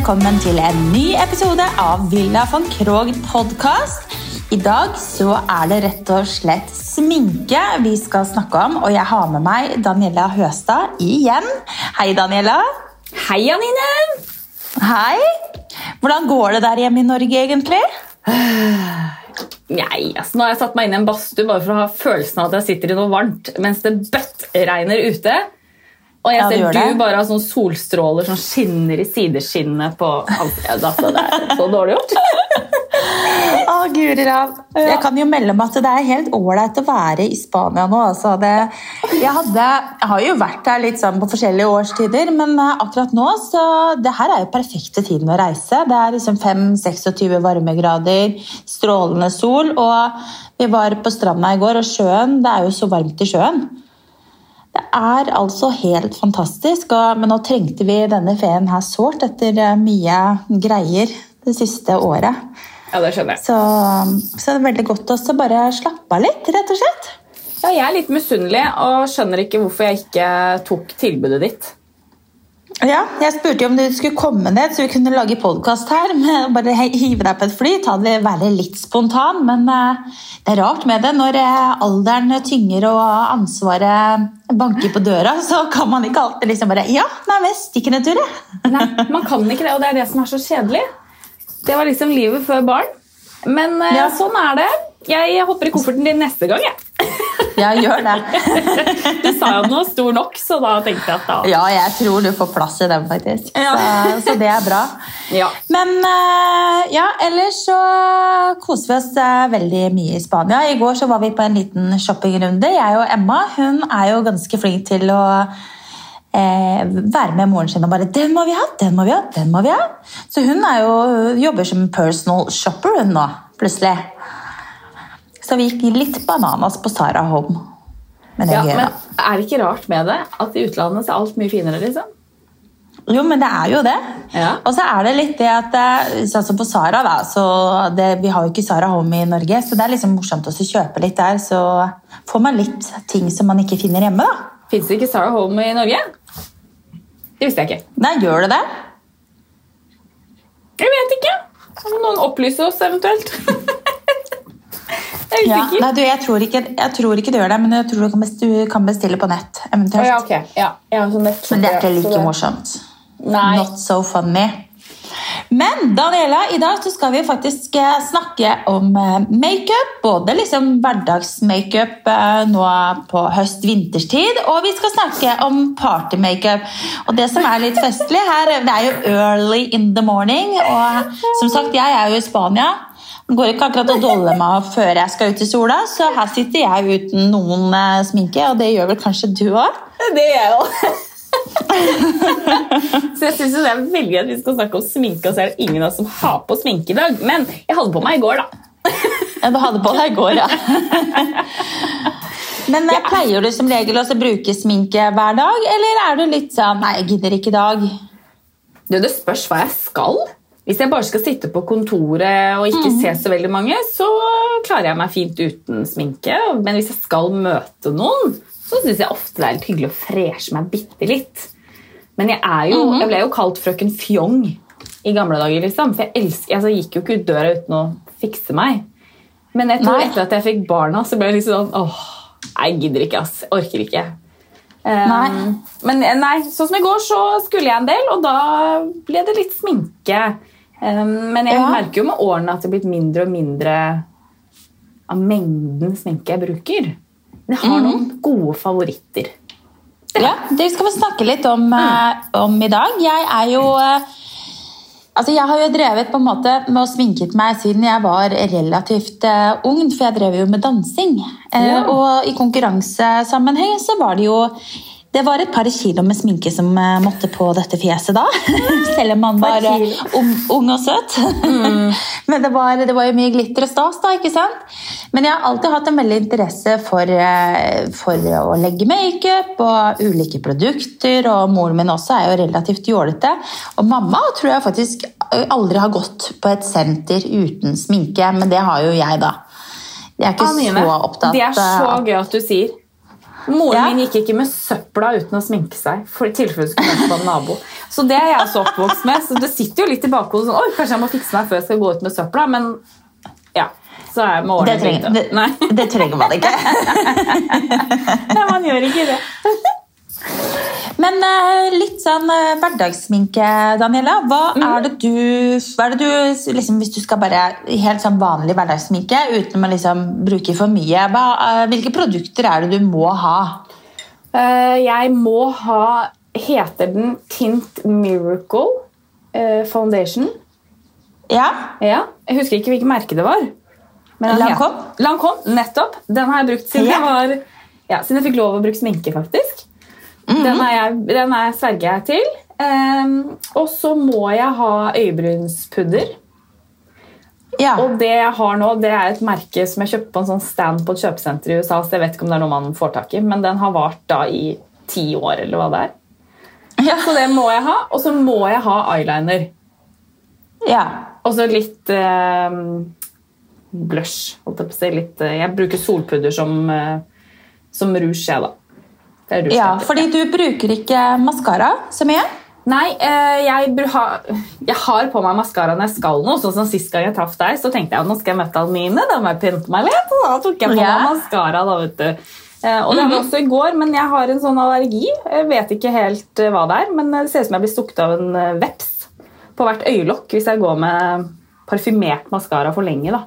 velkommen til en ny episode av Villa von Krogh podkast. I dag så er det rett og slett sminke vi skal snakke om, og jeg har med meg Daniela Høstad igjen. Hei, Daniela. Hei, Anine! Hei. Hvordan går det der hjemme i Norge, egentlig? Nei, altså Nå har jeg satt meg inn i en badstue bare for å ha følelsen av at jeg sitter i noe varmt mens det bøttregner ute. Og jeg Ja, ser du det. bare har sånne solstråler som skinner i sideskinnet på ansiktet. Altså, det er så dårlig gjort. Å, guri land. Jeg kan jo melde meg at det er helt ålreit å være i Spania nå. Altså det, jeg, hadde, jeg har jo vært der litt sånn på forskjellige årstider, men eh, akkurat nå så det her er jo perfekte tiden å reise. Det er liksom 5-26 varmegrader, strålende sol, og vi var på stranda i går, og sjøen Det er jo så varmt i sjøen. Det er altså helt fantastisk, og, men nå trengte vi denne ferien her sårt etter eh, mye greier det siste året. Ja, det skjønner jeg. Så, så det er veldig godt også å bare slappe av litt, rett og slett. Ja, jeg er litt misunnelig og skjønner ikke hvorfor jeg ikke tok tilbudet ditt. Ja, jeg spurte jo om du skulle komme ned, så vi kunne lage podkast her. Bare hive deg på et fly, ta det, være litt spontan. Men eh, det er rart med det. Når eh, alderen tynger og ansvaret banker på døra, så kan man ikke alltid liksom bare Ja, nei, men jeg stikker en tur, jeg. Nei, man kan ikke det, og det er det som er så kjedelig. Det var liksom livet før barn. Men eh, Ja. sånn er det. Jeg hopper i kofferten din neste gang. jeg. Ja, gjør det. Du sa jo den var stor nok, så da tenkte jeg at da Ja, jeg tror du får plass i den, faktisk. Ja. Så, så det er bra. Ja. Men eh, ja, ellers så koser vi oss eh, veldig mye i Spania. I går så var vi på en liten shoppingrunde. Jeg og Emma hun er jo ganske flink til å eh, være med moren sin og bare 'Den må vi ha! Den må vi ha! Den må vi ha!' Så hun er jo, jobber som personal shopper hun nå, plutselig. Så vi gikk litt bananas på Sara Home. Men Ja, men er det ikke rart med det? At i utlandet så er alt mye finere, liksom? Jo, men det er jo det. Ja. Og så er det litt det at eh, Sånn som på Sara, da. Så det, vi har jo ikke Sara Home i Norge, så det er liksom morsomt å kjøpe litt der. Så får man litt ting som man ikke finner hjemme, da. Fins det ikke Sarah Home i Norge? Det visste jeg ikke. Nei, gjør det det? Jeg vet ikke. Noen opplyser oss eventuelt? jeg er Ja. Nei, du, jeg tror, ikke, jeg tror ikke du gjør det, men jeg tror du kan bestille, du kan bestille på nett. Eventuelt. ja, ok. Ja, sånn nettshop, Men det er ikke like morsomt. Nei. Not so funny. Men Daniela, i dag så skal vi faktisk eh, snakke om eh, makeup. Både liksom hverdagsmakeup eh, nå på høst-vinterstid, og vi skal snakke om partymakeup. Og det som er litt festlig her, det er jo early in the morning. Og som sagt, jeg er jo i Spania. Det går ikke akkurat å dolle meg før jeg skal ut i sola, så her sitter jeg uten noen eh, sminke, og det gjør vel kanskje du òg? Det gjør jeg òg. så jeg syns det er veldig at vi skal snakke om sminke, og så er det ingen av oss som har på sminke i dag. Men jeg hadde på meg i går, da. Ja, du hadde på deg i går, ja. Men eh, pleier du som regel å bruke sminke hver dag, eller er du litt sånn Nei, jeg gidder ikke i dag. Du, det spørs hva jeg skal. Hvis jeg bare skal sitte på kontoret og ikke se så veldig mange, så klarer jeg meg fint uten sminke. Men hvis jeg skal møte noen, så syns jeg ofte det er litt hyggelig å freshe meg bitte litt. Men jeg, er jo, jeg ble jo kalt frøken Fjong i gamle dager, liksom. For jeg, elsker, altså, jeg gikk jo ikke ut døra uten å fikse meg. Men jeg tror Nei. etter at jeg fikk barna, så ble jeg liksom sånn åh, jeg gidder ikke, ass. Jeg orker ikke. Um, Nei. Men eh, nei, sånn som i går så skulle jeg en del, og da ble det litt sminke. Um, men jeg Ja. merker jo med årene at det er blitt mindre og mindre av mengden sminke jeg bruker. Men jeg har noen gode favoritter. Ja, Det skal vi snakke litt om, mm. om i dag. Jeg er jo eh, Altså, Jeg har jo drevet på en måte med å sminke meg siden jeg var relativt uh, ung, for jeg drev jo med dansing. Ja. Og i konkurransesammenheng så var det jo Det var et par kilo med sminke som eh, måtte på dette fjeset da. Selv om man var eh, ung, og søt. Men det var, det var jo mye glitter og stas, da. ikke sant? Men jeg har alltid hatt en veldig interesse for, eh, for å legge makeup og ulike produkter. Og moren min også er jo relativt jålete. Og mamma tror jeg faktisk aldri har gått på et senter uten sminke, men det har jo jeg, da. Jeg er ikke Anine, så opptatt det er så gøy at du sier. Moren Ja. min gikk ikke med søpla uten å sminke seg. For i tilfelle skulle møte en nabo. Så det er jeg også oppvokst med. Så det sitter jo litt i bakhodet sånn, oi, kanskje jeg må fikse meg før jeg skal gå ut med søpla. Men ja, så er jeg med Det trenger, det, det trenger man ikke. nei, man gjør ikke det. Men eh, litt sånn eh, hverdagssminke, Daniela. Hva Mm. er det du, hva er det du liksom, Hvis du skal bare helt sånn vanlig hverdagssminke uten å liksom bruke for mye, hva, eh, hvilke produkter er det du må ha? Jeg må ha Heter den Tint Miracle Foundation? Ja? Ja, Jeg husker ikke hvilket merke det var. Lancome? Lancome, nettopp. Den har jeg brukt siden, Ja. jeg, var, ja, siden jeg fikk lov å bruke sminke. faktisk. Mhm. Den, er jeg, den er sverger jeg til. Um, og så må jeg ha øyebrynspudder. ja. Og det jeg har nå, det er et merke som jeg kjøpte på en sånn stand på et kjøpesenter i USA. så jeg vet ikke om det er noe man får tak i, Men den har vart da i ti år, eller hva det er. Ja. Så det må jeg ha. Og så må jeg ha eyeliner. ja. Og så litt eh, blush. Holdt jeg, på å si. litt, eh, jeg bruker solpudder som, eh, som rouge, jeg, da. Ja, fordi du bruker ikke maskara så mye? Nei, eh, jeg, jeg har på meg maskara når jeg skal noe. Sånn som Sist gang jeg traff deg, så tenkte jeg at nå skal jeg møte Almine. Da må jeg pynte meg litt. Og da tok jeg på yeah. meg maskara. Da, vet du. Eh, og det hadde jeg også i går, men jeg har en sånn allergi. Jeg vet ikke helt eh, hva det er, men det ser ut som jeg blir stukket av en veps på hvert øyelokk hvis jeg går med parfymert maskara for lenge. da.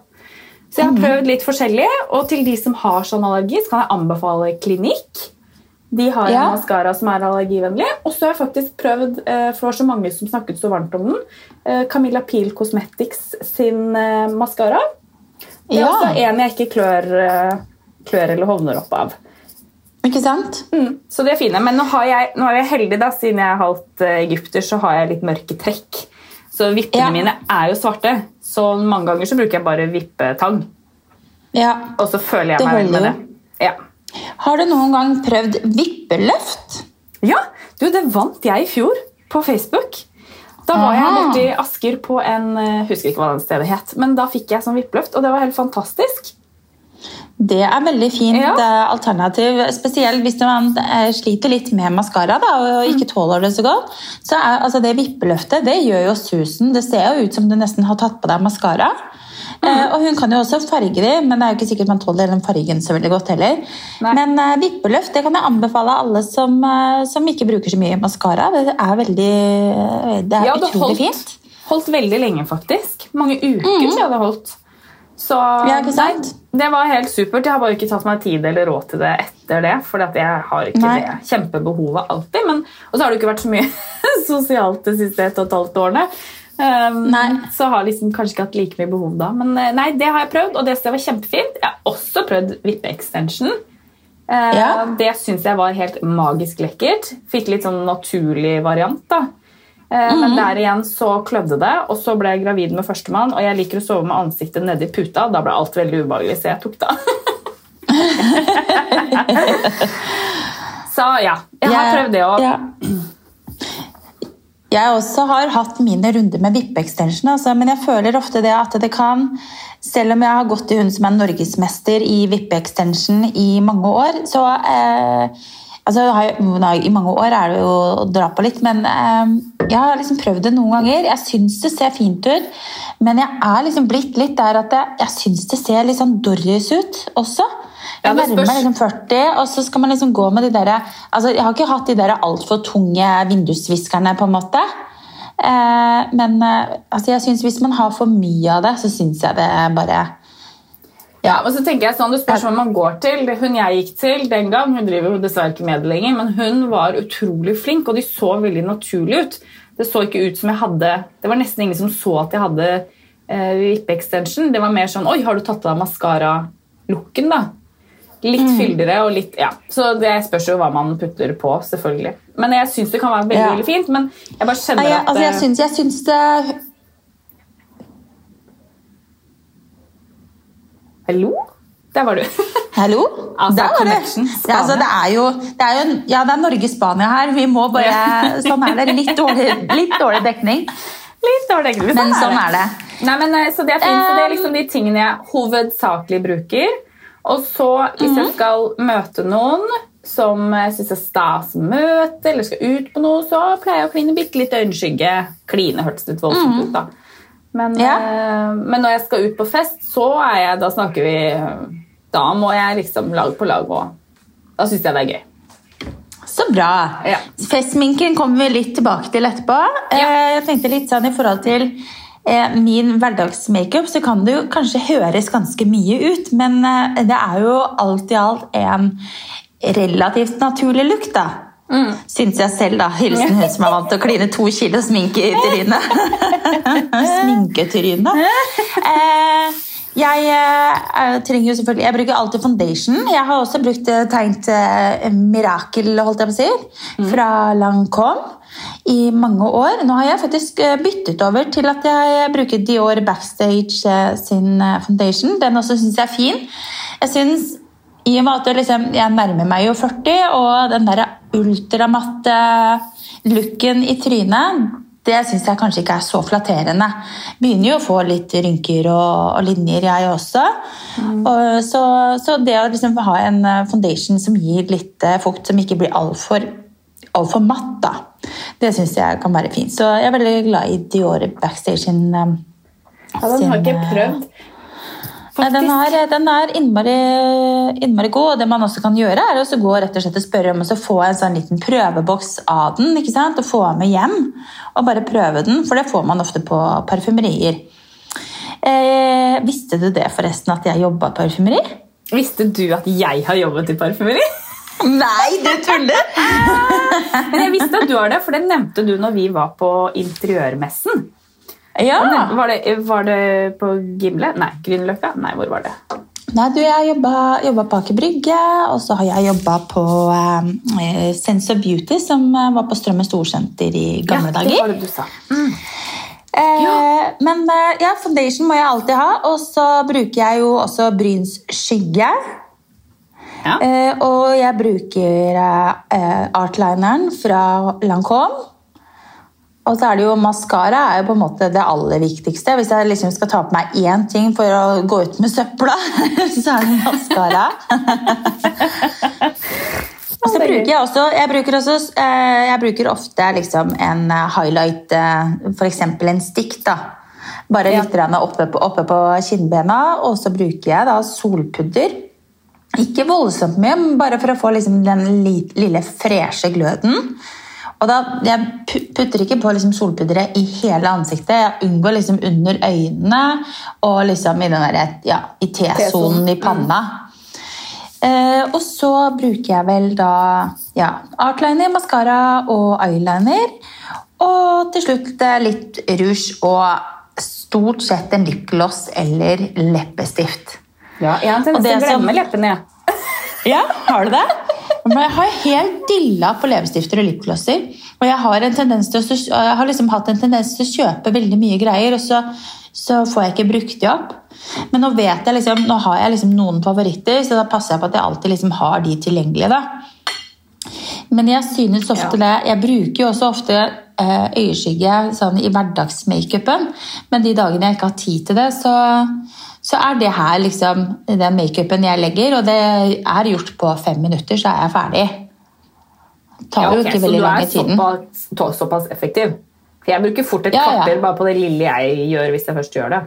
Så jeg har prøvd litt forskjellig, og til de som har sånn allergi, så kan jeg anbefale Klinikk. De har Ja. en maskara som er allergivennlig. Og så har jeg faktisk prøvd, eh, for det var så mange som snakket så varmt om den, eh, Camilla Peel Cosmetics sin eh, maskara. Det er Ja. også en jeg ikke klør, klør eller hovner opp av. Ikke sant? Mm, så de er fine. Men nå, har jeg, nå er jeg heldig, da, siden jeg er halvt egypter, så har jeg litt mørke trekk. Så vippene Ja. mine er jo svarte. Så mange ganger så bruker jeg bare vippetang. Ja. Og så føler jeg Det meg vel med det. Ja. Har du noen gang prøvd vippeløft? Ja, du, det vant jeg i fjor på Facebook. Da var jeg Aha. borte i Asker på en eh, husker ikke hva den stedet het, men da fikk jeg sånn vippeløft, og det var helt fantastisk. Det er veldig fint Ja. eh, alternativ, spesielt hvis man eh, sliter litt med maskara og Mm. ikke tåler det så godt. Så er, altså, det vippeløftet det gjør jo susen. Det ser jo ut som du nesten har tatt på deg maskara. Mm. Eh, og hun kan jo også farge de, men det er jo ikke sikkert man tåler den fargen så veldig godt heller. Nei. Men uh, vippeløft det kan jeg anbefale alle som, uh, som ikke bruker så mye maskara. Det er veldig Det er Ja, det utrolig holdt, fint. holdt veldig lenge, faktisk. Mange uker tror siden det holdt. Så. Ja, det var helt supert. Jeg har bare ikke tatt meg tid eller råd til det etter det. For jeg har ikke Nei. det kjempebehovet alltid. Men, og så har det ikke vært så mye sosialt de siste ett og et halvt årene. Um. Så har liksom kanskje ikke hatt like mye behov da. Men eh, nei, det har jeg prøvd, og det jeg var kjempefint. Jeg har også prøvd vippe-extension. Uh, Ja. Det syns jeg var helt magisk lekkert. Fikk litt sånn naturlig variant. da. Uh, mm -hmm. Men der igjen så klødde det, og så ble jeg gravid med førstemann. Og jeg liker å sove med ansiktet nedi puta. Da ble alt veldig ubehagelig, så jeg tok det av. så ja, jeg har prøvd det òg. Jeg også har hatt mine runder med vippe-extension, altså, men jeg føler ofte det at det kan Selv om jeg har gått til hun som er norgesmester i vippe-extension i mange år, så eh, altså, I mange år er det jo å dra på litt, men eh, jeg har liksom prøvd det noen ganger. Jeg syns det ser fint ut, men jeg er liksom blitt litt der at jeg, jeg syns det ser litt sånn Doris ut også. Jeg nærmer meg liksom 40, og så skal man liksom gå med de der altså, Jeg har ikke hatt de der altfor tunge vindusviskerne, på en måte. Eh, men eh, altså, jeg synes hvis man har for mye av det, så syns jeg det bare Ja, og så tenker jeg sånn, Det spørs hvem man går til. Hun jeg gikk til den gang, hun driver jo dessverre ikke med det lenger, men hun var utrolig flink, og de så veldig naturlige ut. Det så ikke ut som jeg hadde Det var nesten ingen som så at jeg hadde eh, vippe-extension. Det var mer sånn Oi, har du tatt av maskara-looken, da? Litt Mm. fyldigere og litt Ja. Så det spørs jo hva man putter på, selvfølgelig. Men jeg syns det kan være veldig, Ja. veldig fint. Men jeg bare kjenner jeg, at altså, jeg, eh, syns, jeg syns det Hallo? Der var du. Hallo? Altså, Der var det. Ja, altså, det er jo, det er jo Ja, det er Norge-Spania her. Vi må bare Sånn er det. Litt dårlig, litt dårlig dekning. Litt dårlig, dekning. Men sånn er det. Nei, men, eh, så det er fint, så det er liksom de tingene jeg hovedsakelig bruker. Og så, hvis Mhm. jeg skal møte noen, som syns det er stas å møte, eller skal ut på noe, så pleier jeg å kline bitte litt øyenskygge. Kline hørtes litt voldsomt ut, da. Men, Ja. eh, men når jeg skal ut på fest, så er jeg Da snakker vi Da må jeg liksom lag på lag, og da syns jeg det er gøy. Så bra. Ja. Festminken kommer vi litt tilbake til etterpå. Ja. Jeg tenkte litt sånn i forhold til eh, min hverdagsmakeup, så kan det jo kanskje høres ganske mye ut, men eh, det er jo alt i alt en relativt naturlig lukt, da. Mm. Syns jeg selv, da. Hilsen hun som er vant til å kline to kilo sminke i trynet. Sminketryne. Eh, jeg eh, trenger jo selvfølgelig Jeg bruker alltid foundation. Jeg har også brukt eh, tegnt eh, Mirakel, holdt jeg på å si, fra Lancome i mange år. Nå har jeg faktisk eh, byttet over til at jeg bruker Dior Backstage eh, sin eh, foundation. Den også syns jeg er fin. Jeg synes i og med at liksom, jeg nærmer meg jo 40, og den der ultramatte looken i trynet, det syns jeg kanskje ikke er så flatterende. Begynner jo å få litt rynker og, og linjer, jeg også. Og, så, så det å liksom ha en foundation som gir litt fukt, som ikke blir altfor alt for matt, da, det syns jeg kan være fint. Så jeg er veldig glad i Dior Backstage sin eh, Ja, den har ikke prøvd. Nei, den er, den er innmari, innmari god, og det man også kan gjøre, er å gå rett og slett og spørre om å få en sånn liten prøveboks av den, ikke sant? og få med hjem, og bare prøve den, for det får man ofte på parfymerier. Eh, visste du det forresten, at jeg jobba i parfymeri? Visste du at jeg har jobbet i parfymeri? Nei, du tuller! Men jeg visste at du har det, for det nevnte du når vi var på interiørmessen. Ja. Var det, var det på Gimle? Nei, Grünerløkka? Nei, hvor var det? Nei, du, jeg har jobba på Aker Brygge, og så har jeg jobba på eh, Sense of Beauty, som eh, var på Strømmen Storsenter i gamle ja, dager. Det var det du sa. Eh, Men eh, ja, foundation må jeg alltid ha, og så bruker jeg jo også Bryns skygge. Ja. Eh, og jeg bruker eh, artlineren fra Lancome. Og så er det jo maskara er jo på en måte det aller viktigste. Hvis jeg liksom skal ta på meg én ting for å gå ut med søpla, så er det maskara. Og så bruker jeg også Jeg bruker, også, eh, jeg bruker ofte liksom en highlight, eh, f.eks. en stikk. da. Bare litt ja. oppe på, oppe på kinnbena, og så bruker jeg da solpudder. Ikke voldsomt mye, men bare for å få liksom den lille freshe gløden. Og da, Jeg putter ikke på liksom solpudderet i hele ansiktet. Jeg unngår liksom under øynene og liksom i, der, ja, i T-sonen i panna. Eh, og så bruker jeg vel da ja, artliner, maskara og eyeliner. Og til slutt litt rouge og stort sett en lipgloss eller leppestift. Ja, jeg har tendens til å glemme leppene. jeg. Ja, har du det? Men jeg har helt dilla på leppestifter og lipglosser. Og jeg har, å, jeg har liksom hatt en tendens til å kjøpe veldig mye greier, og så, så får jeg ikke brukt de opp. Men nå vet jeg liksom, nå har jeg liksom noen favoritter, så da passer jeg på at jeg alltid liksom har de tilgjengelige. da. Men jeg synes ofte det Jeg bruker jo også ofte eh, øyeskygge sånn i hverdagsmakeupen, men de dagene jeg ikke har tid til det, så, så er det her liksom den makeupen jeg legger, og det er gjort på fem minutter, så er jeg ferdig. Det tar Ja, jo ikke veldig lang tid. Så du er såpass effektiv? For jeg bruker fort et Ja, ja. bare på det lille jeg gjør hvis jeg først gjør det.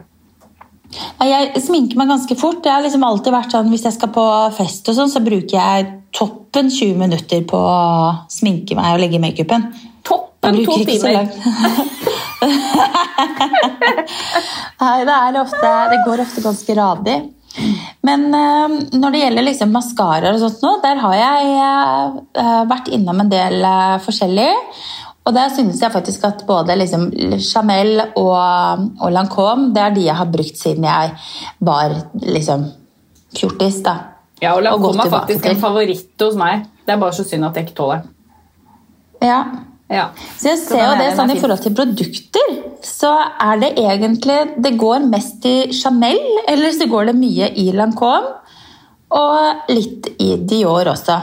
Jeg sminker meg ganske fort. Det har liksom alltid vært sånn, Hvis jeg skal på fest, og sånn, så bruker jeg toppen 20 minutter på å sminke meg og legge makeupen. Toppen to timer! Nei, det, er ofte, det går ofte ganske radig. Men eh, når det gjelder liksom maskaraer og sånt nå, der har jeg eh, vært innom en del eh, forskjellig. Og der synes jeg faktisk at både liksom Chanel og, og Lancome det er de jeg har brukt siden jeg var liksom fjortis. da. Ja, og Og Lancome er faktisk en favoritt hos meg. Det er bare så synd at jeg ikke tåler. Ja. Ja. Så jeg ser så jo det sånn i forhold til produkter, så er det egentlig Det går mest i Chanel, eller så går det mye i Lancome. Og litt i Dior også.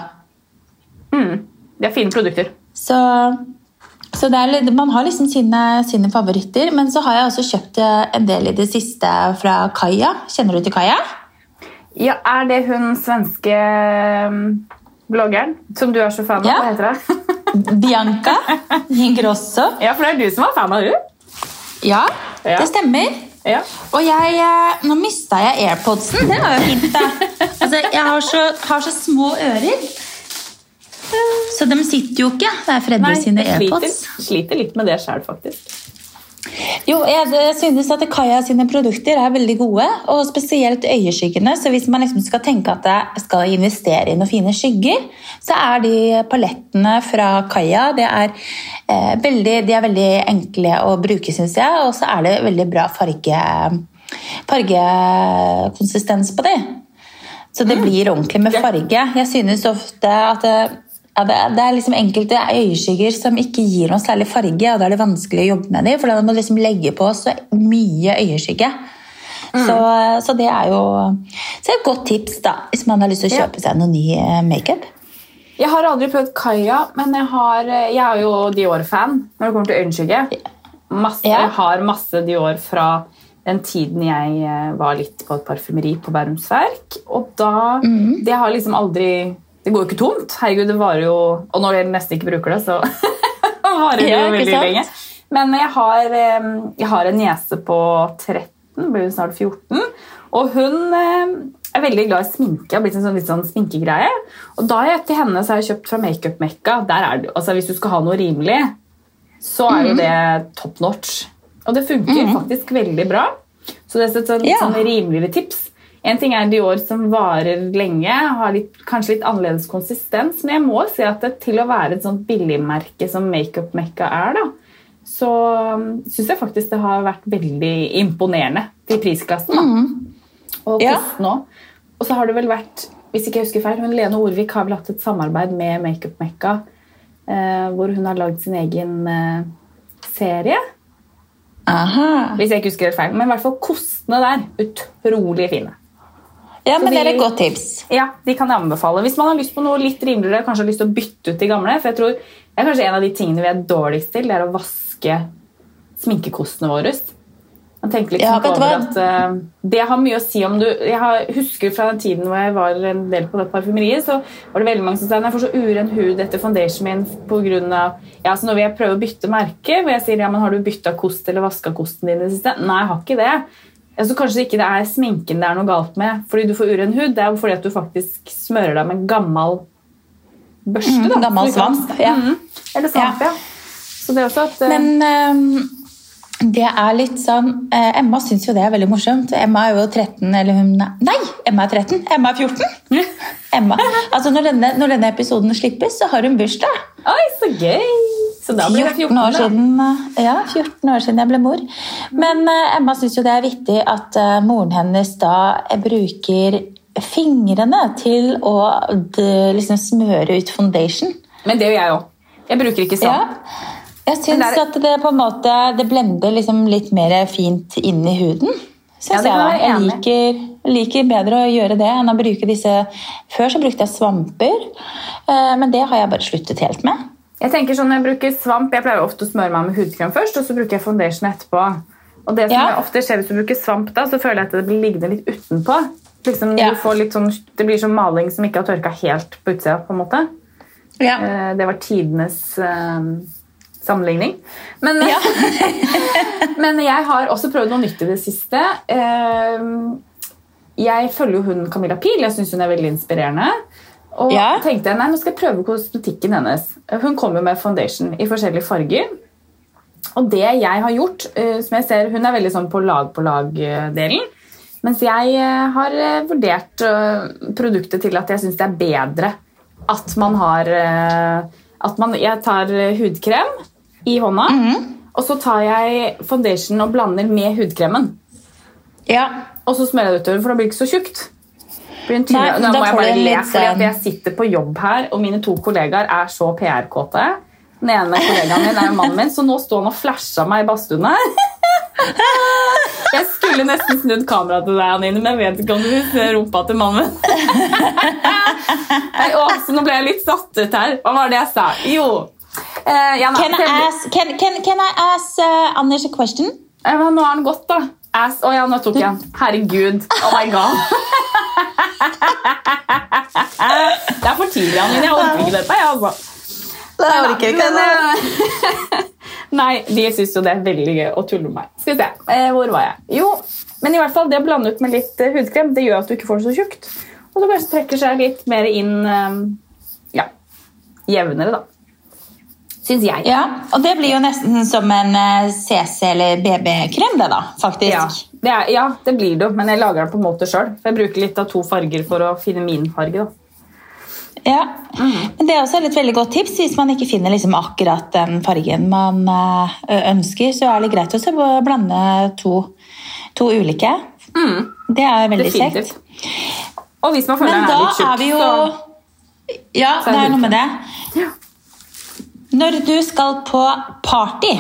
Mm. Det er fine produkter. Så, så litt- man har liksom sine, sine favoritter. Men så har jeg også kjøpt eh, en del i det siste fra Kaja. Kjenner du til Kaja? Ja, Er det hun svenske um, bloggeren som du er så fan av. Ja. Hva heter det? Bianca Ingrosso. Ja, for det er du som er fan av hun. Ja, Ja. det stemmer. Ja. Og jeg, eh, nå mista jeg airpodsen. Det var jo fint, da. Altså, jeg har så, har så små ører. Så de sitter jo ikke. Det er Freddy Nei, sine airpods. sliter, sliter litt med det sjøl, faktisk. Jo, jeg, synes at Kaja sine produkter er veldig gode, og spesielt øyeskyggene. Så hvis man liksom skal tenke at jeg skal investere i noen fine skygger, så er de palettene fra Kaja det er, eh, veldig, de er veldig enkle å bruke, syns jeg. Og så er det veldig bra farge, fargekonsistens på de. Så det blir ordentlig med farge. Jeg synes ofte at det, ja, det, det er liksom enkelte øyeskygger som ikke gir noen særlig farge, og da er det vanskelig å jobbe med dem, for da må du liksom legge på så mye øyeskygge. Så, så det er jo så det er et godt tips da, hvis man har lyst til å Ja. kjøpe seg noe ny eh, makeup. Jeg har aldri prøvd Kaja, men jeg, har, jeg er jo Dior-fan når det kommer til øyenskygge. Masse, Ja. Jeg har masse Dior fra den tiden jeg eh, var litt på et parfymeri på Bærums Verk. Og da mm. Det har liksom aldri Det går jo ikke tomt. Herregud, det varer jo Og når jeg nesten ikke bruker det, så varer det jo veldig sant? lenge. Men jeg har, jeg har en niese på 13, blir hun snart 14, og hun er veldig glad i sminke. har blitt en sånn, litt sånn sminkegreie. Og da jeg til henne så har jeg kjøpt fra Makeup Mekka. Der det, altså Hvis du skal ha noe rimelig, så er Mhm. jo det top notch. Og det funker faktisk veldig bra. Så det er et sånn, Ja. sånn rimeligere tips. En ting er Dior som varer lenge, har litt, kanskje litt annerledes konsistens, men jeg må si at det, til å være et sånt billigmerke som Makeup Mekka er, da, så syns jeg faktisk det har vært veldig imponerende til prisklassen. Da. Og kosten òg. Og så har det vel vært, hvis ikke jeg husker feil, hun Lene Orvik har vel hatt et samarbeid med Makeup Mekka, eh, hvor hun har lagd sin egen eh, serie. Aha. Hvis jeg ikke husker helt feil. Men i hvert fall kostene der. Utrolig fine. Ja, men de, det er et godt tips. Ja, de kan jeg anbefale. Hvis man har lyst på noe litt rimeligere, kanskje har lyst til å bytte ut de gamle. For jeg tror det er kanskje en av de tingene vi er dårligst til, det er å vaske sminkekostene våre. Man tenker liksom Ja, ikke over at uh, Det har mye å si om du Jeg har, husker fra den tiden hvor jeg var en del på det parfymeriet, så var det veldig mange som sa jeg får så uren hud etter foundationen min på av ja, så Nå vil jeg prøve å bytte merke, hvor jeg sier ja, men har du bytta kost eller vaska kosten din i det siste? Nei, jeg har ikke det. Altså, kanskje ikke det er sminken det er noe galt med fordi du får uren hud. Det er jo fordi at du faktisk smører deg med gammel børste. da. Mm, gammel svamp, ja. Eller svamp, ja. Så det er også at eh, Men Um det er litt sånn eh, Emma syns jo det er veldig morsomt. Emma er jo 13, eller hun Nei, Emma er 13! Emma er 14! Emma. Altså når denne, når denne episoden slippes, så har hun bursdag. Oi, så gøy! Så da blir det 14 år da. siden, eh, ja, 14 år siden jeg ble mor. Men eh, Emma syns jo det er viktig at eh, moren hennes da bruker fingrene til å liksom smøre ut foundation. Men det gjør jeg òg. Jeg bruker ikke sånn. Ja. Jeg syns det er- at det på en måte det blender liksom litt mer fint inn i huden. Ja, jeg, kan jeg liker, liker bedre å gjøre det enn å bruke disse Før så brukte jeg svamper, men det har jeg bare sluttet helt med. Jeg tenker sånn, når jeg bruker svamp, jeg pleier ofte å smøre meg med hudkrem først, og så bruker jeg foundation etterpå. Og det som Ja. ofte skjer hvis du bruker svamp, da, så føler jeg at det blir liggende litt utenpå. Liksom, Ja. du får litt sånn, det blir sånn maling som ikke har tørka helt på utsida. på en måte. Ja. Eh, Det var tidenes eh, sammenligning. Men, men jeg har også prøvd noe nytt i det siste. Eh, Jeg følger jo hun Camilla Pil. Jeg syns hun er veldig inspirerende. Og Ja. tenkte jeg, nei, nå skal jeg prøve kosmetikken hennes. Hun kommer med foundation i forskjellige farger. Og det jeg har gjort, eh, som jeg ser, Hun er veldig sånn på lag-på-lag-delen. Mens jeg eh, har eh, vurdert produktet til at jeg syns det er bedre at man har at man, Jeg tar hudkrem i hånda, og så tar jeg foundation og blander med hudkremen. ja. Og så smører jeg det utover, for da blir det ikke så tjukt. Det Blir en tynn- Nei, Nå må jeg bare le, fordi jeg sitter på jobb her, og mine to kollegaer er så PR-kåte. Den ene kollegaen min er mannen min, så nå står han og flasha meg i badstuen her. Jeg skulle nesten snudd kameraet til deg, Anine, men jeg vet ikke om du vil se rumpa til mannen min. Så nå ble jeg litt satt ut her. Hva var det jeg sa? Jo uh, ja, Can, I ask, can, can, can I ask uh, Anders a question? Uh, Nå har han gått, da. Ass. Å ja, nå tok jeg den. Herregud. Oh my god. Det er for tidlig, Anine. Jeg orker ikke dette. Jeg, altså. Jeg orker ikke Men, det. eh, Nei, de syns jo det er veldig gøy å tulle med meg. Skal vi se, eh, Hvor var jeg? Jo, men i hvert fall det å blande ut med litt eh, hudkrem det gjør at du ikke får det så tjukt. Og så kanskje trekker seg litt mer inn ja, jevnere, da. Syns jeg. Ja, og det blir jo nesten som en CC- eller BB-krem, det da, faktisk. Ja, det er, ja, det blir det jo, men jeg lager den på en måte sjøl. Jeg bruker litt av to farger for å finne min farge. da. Ja, men Det er også et veldig godt tips hvis man ikke finner liksom akkurat den fargen man eh, ønsker. Så er det greit å blande to, to ulike. Det er veldig kjekt. Og hvis man føler Men da er litt tjukk, er vi jo så Ja, det er noe med det. Når du skal på party,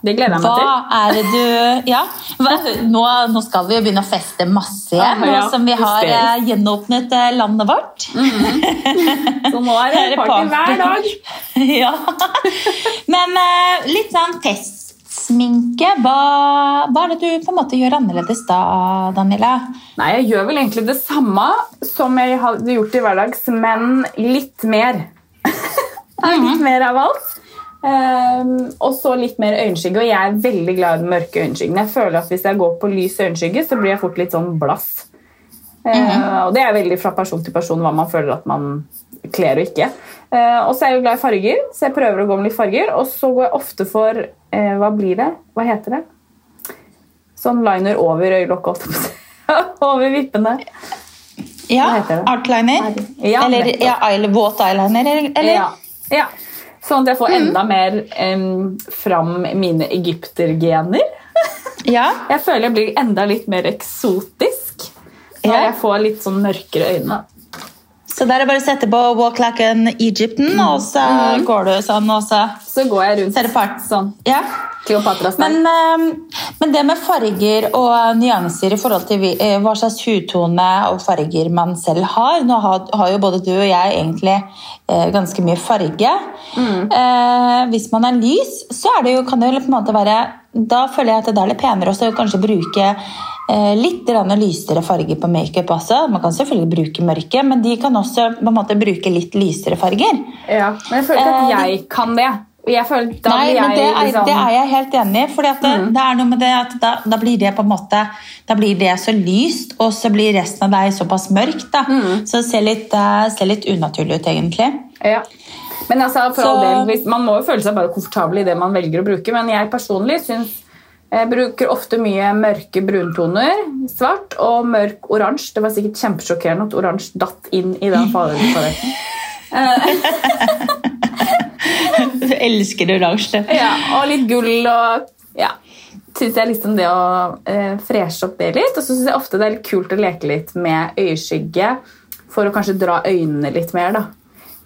Det gleder jeg meg til. du Ja, hva, nå, nå skal vi jo begynne å feste masse igjen, nå som vi har eh, gjenåpnet eh, landet vårt. Så nå er det party party. hver dag. ja. Men eh, litt sånn testsminke. Hva, hva er det du på en måte gjør annerledes da, Daniela? Nei, jeg gjør vel egentlig det samme som jeg hadde gjort i hverdags, men litt mer. litt mer av alt. Ehm, og så litt mer øyenskygge, og jeg er veldig glad i den mørke øyenskyggen. Jeg føler at Hvis jeg går på lys øyenskygge, så blir jeg fort litt sånn blass. Eh, og Det er veldig fra person til person hva man føler at man kler og ikke. Uh, og så er jeg jo glad i farger, så jeg prøver å gå med litt farger. Og så går jeg ofte for uh, Hva blir det? Hva heter det? Sånn liner over øyelokket. over vippene. Ja, artliner? Outliner? Ja, eller ja, våt eyeliner? Eller? eller? Ja. ja. Sånn at jeg får enda mer um, fram mine egyptergener. Ja. Jeg føler jeg blir enda litt mer eksotisk når Ja. jeg får litt sånn mørkere øyne. Så der er det bare å sette på Walk Like an Egypten og så går du sånn, og så Så går jeg rundt part. sånn Ja. Men, eh, men det med farger og nyanser i forhold til eh, hva slags hudtone og farger man selv har Nå har, har jo både du og jeg egentlig eh, ganske mye farge. Eh, hvis man er lys, så er det jo, kan det jo på en måte være Da føler jeg at det er litt penere også å kanskje bruke litt grann lysere farger på makeup også. Man kan selvfølgelig bruke mørke, men de kan også på en måte bruke litt lysere farger. Ja, men jeg føler ikke at Eh, jeg kan det. Jeg føler, da Nei, blir men det er, liksom, det er jeg helt enig i. fordi det, det, det er noe med det at da, da blir det på en måte Da blir det så lyst, og så blir resten av deg såpass mørkt. da. Så det ser litt, eh, ser litt unaturlig ut, egentlig. Ja. Men altså, for Så- all del, hvis, Man må jo føle seg bare komfortabel i det man velger å bruke, men jeg personlig syns jeg bruker ofte mye mørke bruntoner, svart og mørk oransje. Det var sikkert kjempesjokkerende at oransje datt inn i den fargepaletten. Du elsker oransje. Ja, og litt gull og ja. Syns jeg liksom det å eh, freshe opp det litt. Og så syns jeg ofte det er litt kult å leke litt med øyeskygge for å kanskje dra øynene litt mer. da.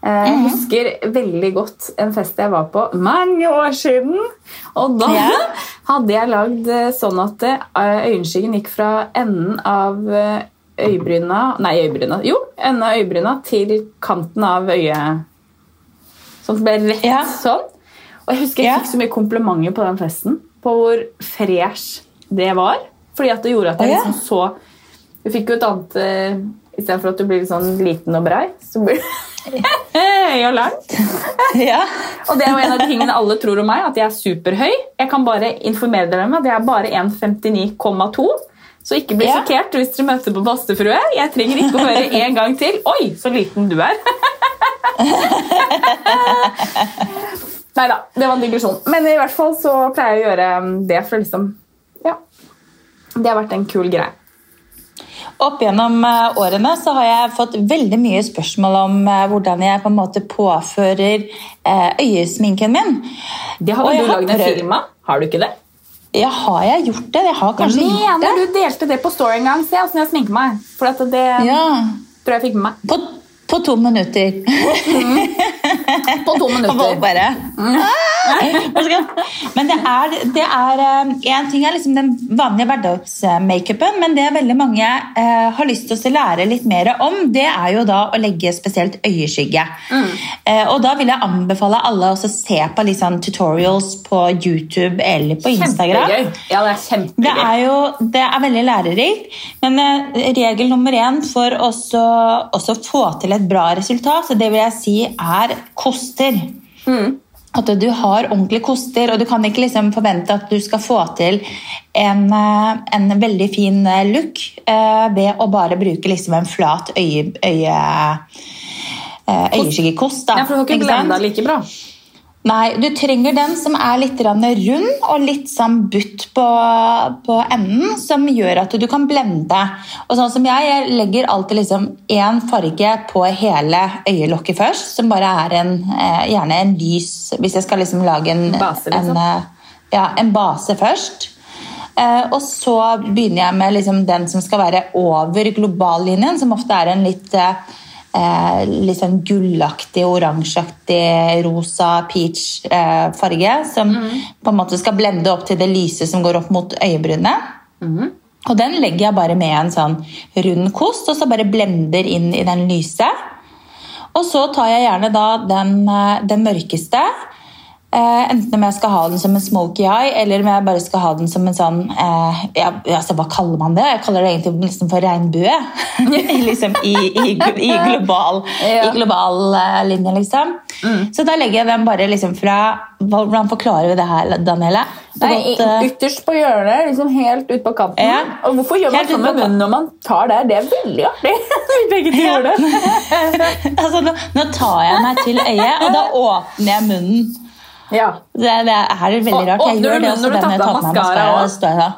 Eh, Jeg husker veldig godt en fest jeg var på mange år siden. Og da hadde jeg lagd eh, sånn at eh, øyenskyggen gikk fra enden av øyebryna Nei, øyebryna. Jo, enden av øyebryna til kanten av øyet. Sånn at det ble rett Ja. sånn. Og jeg husker jeg fikk så mye komplimenter på den festen. På hvor fresh det var. Fordi at det gjorde at jeg liksom så Du fikk jo et annet Istedenfor at du blir sånn liten og brei, så blir du høy og lang. Ja. Og det er jo en av de tingene alle tror om meg, at jeg er superhøy. Jeg kan bare informere dere om at jeg er bare 1,59,2. Så ikke bli Ja. sjokkert hvis dere møter på Bastefrue. Jeg trenger ikke å høre en gang til. Oi, så liten du er. Nei da, det var en digresjon. Men i hvert fall så pleier jeg å gjøre det for liksom Ja. Det har vært en kul greie. Opp gjennom eh, årene så har jeg fått veldig mye spørsmål om eh, hvordan jeg på en måte påfører eh, øyesminken min. Det har vel du lagd en film av? Har du ikke det? Ja, har jeg gjort det? Jeg har kanskje gjort det. Mener du delte det på Story en gang? Se åssen jeg sminker meg. For det Ja, tror jeg fikk med meg. på, på to minutter. På to minutter. bare ah! Men det er, det er eh, En ting er liksom den vanlige hverdagsmakeupen, men det veldig mange eh, har lyst til å lære litt mer om, det er jo da å legge spesielt øyeskygge. Mm. Eh, og da vil jeg anbefale alle å se på litt sånn tutorials på YouTube eller på Instagram. Kjempegøy. Ja, det er kjempegøy. Det er jo det er veldig lærerikt. Men eh, regel nummer én for å få til et bra resultat, så det vil jeg si er koster. Mm at du har ordentlige koster, og du kan ikke liksom forvente at du skal få til en, eh, en veldig fin eh, look eh, ved å bare bruke liksom en flat øye, øye, øyeskyggekost. Ja, for du har ikke blenda like bra. Nei, du trenger den som er litt rund og litt sånn butt på, på, enden, som gjør at du kan blende. Og sånn som jeg, jeg legger alltid liksom én farge på hele øyelokket først, som bare er en, eh, gjerne en lys Hvis jeg skal liksom lage en base, liksom. en, eh, ja, en base først. Eh, og så begynner jeg med liksom den som skal være over globallinjen, som ofte er en litt eh, litt sånn gullaktig, oransjeaktig, rosa, peach eh, farge. Som mm. på en måte skal blende opp til det lyse som går opp mot øyebrynet. Mm. Og den legger jeg bare med en sånn rund kost, og så bare blender inn i den lyse. Og så tar jeg gjerne da den, eh, den mørkeste Eh, enten om jeg skal ha den som en smoky eye, eller om jeg bare skal ha den som en sånn eh, ja, altså, Hva kaller man det? Jeg kaller det egentlig liksom for regnbue. liksom i, i, i, global, ja. i global eh, linje, liksom. Mm. Så da legger jeg den bare liksom fra Hvordan forklarer vi det her, Daniele? Nei, godt, uh, Ytterst på hjørnet, liksom helt ut på kanten. Ja. Og hvorfor gjør man sånn med munnen når man tar det? Det er veldig artig. Begge to gjorde det. altså, nå, nå tar jeg meg til øyet, og da åpner jeg munnen. Ja. Det, det, er veldig rart. Jeg gjør det også når du tar på maskara.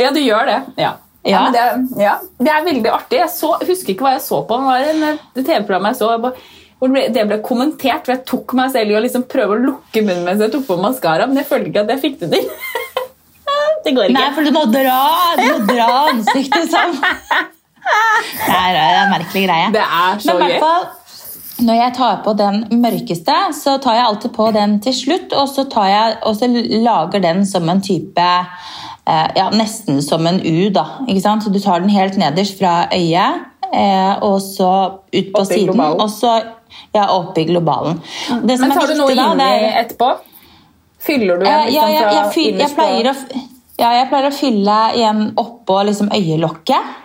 Ja, du gjør det. Ja. Ja. ja, det, ja. det, er veldig artig. Jeg så, husker ikke hva jeg så på. Det var en TV-program jeg så hvor det ble kommentert. for Jeg tok meg selv i å liksom prøve å lukke munnen mens jeg tok på maskara, men jeg følte ikke at jeg fikk det til. det går ikke. Nei, for du må dra, du må dra ansiktet sammen. Er, det er en merkelig greie. Det er så gøy. Når jeg tar på den mørkeste, så tar jeg alltid på den til slutt. Og så, jeg, og så lager den som en type eh, ja, Nesten som en U. da? Så Du tar den helt nederst fra øyet, eh, og så ut på opp siden. Og så ja, opp i globalen. Mm. Men tar du noe inni etterpå? Fyller du igjen eh, ja, jeg, fyll, jeg, pleier å, ja, jeg pleier å fylle igjen oppå liksom, øyelokket.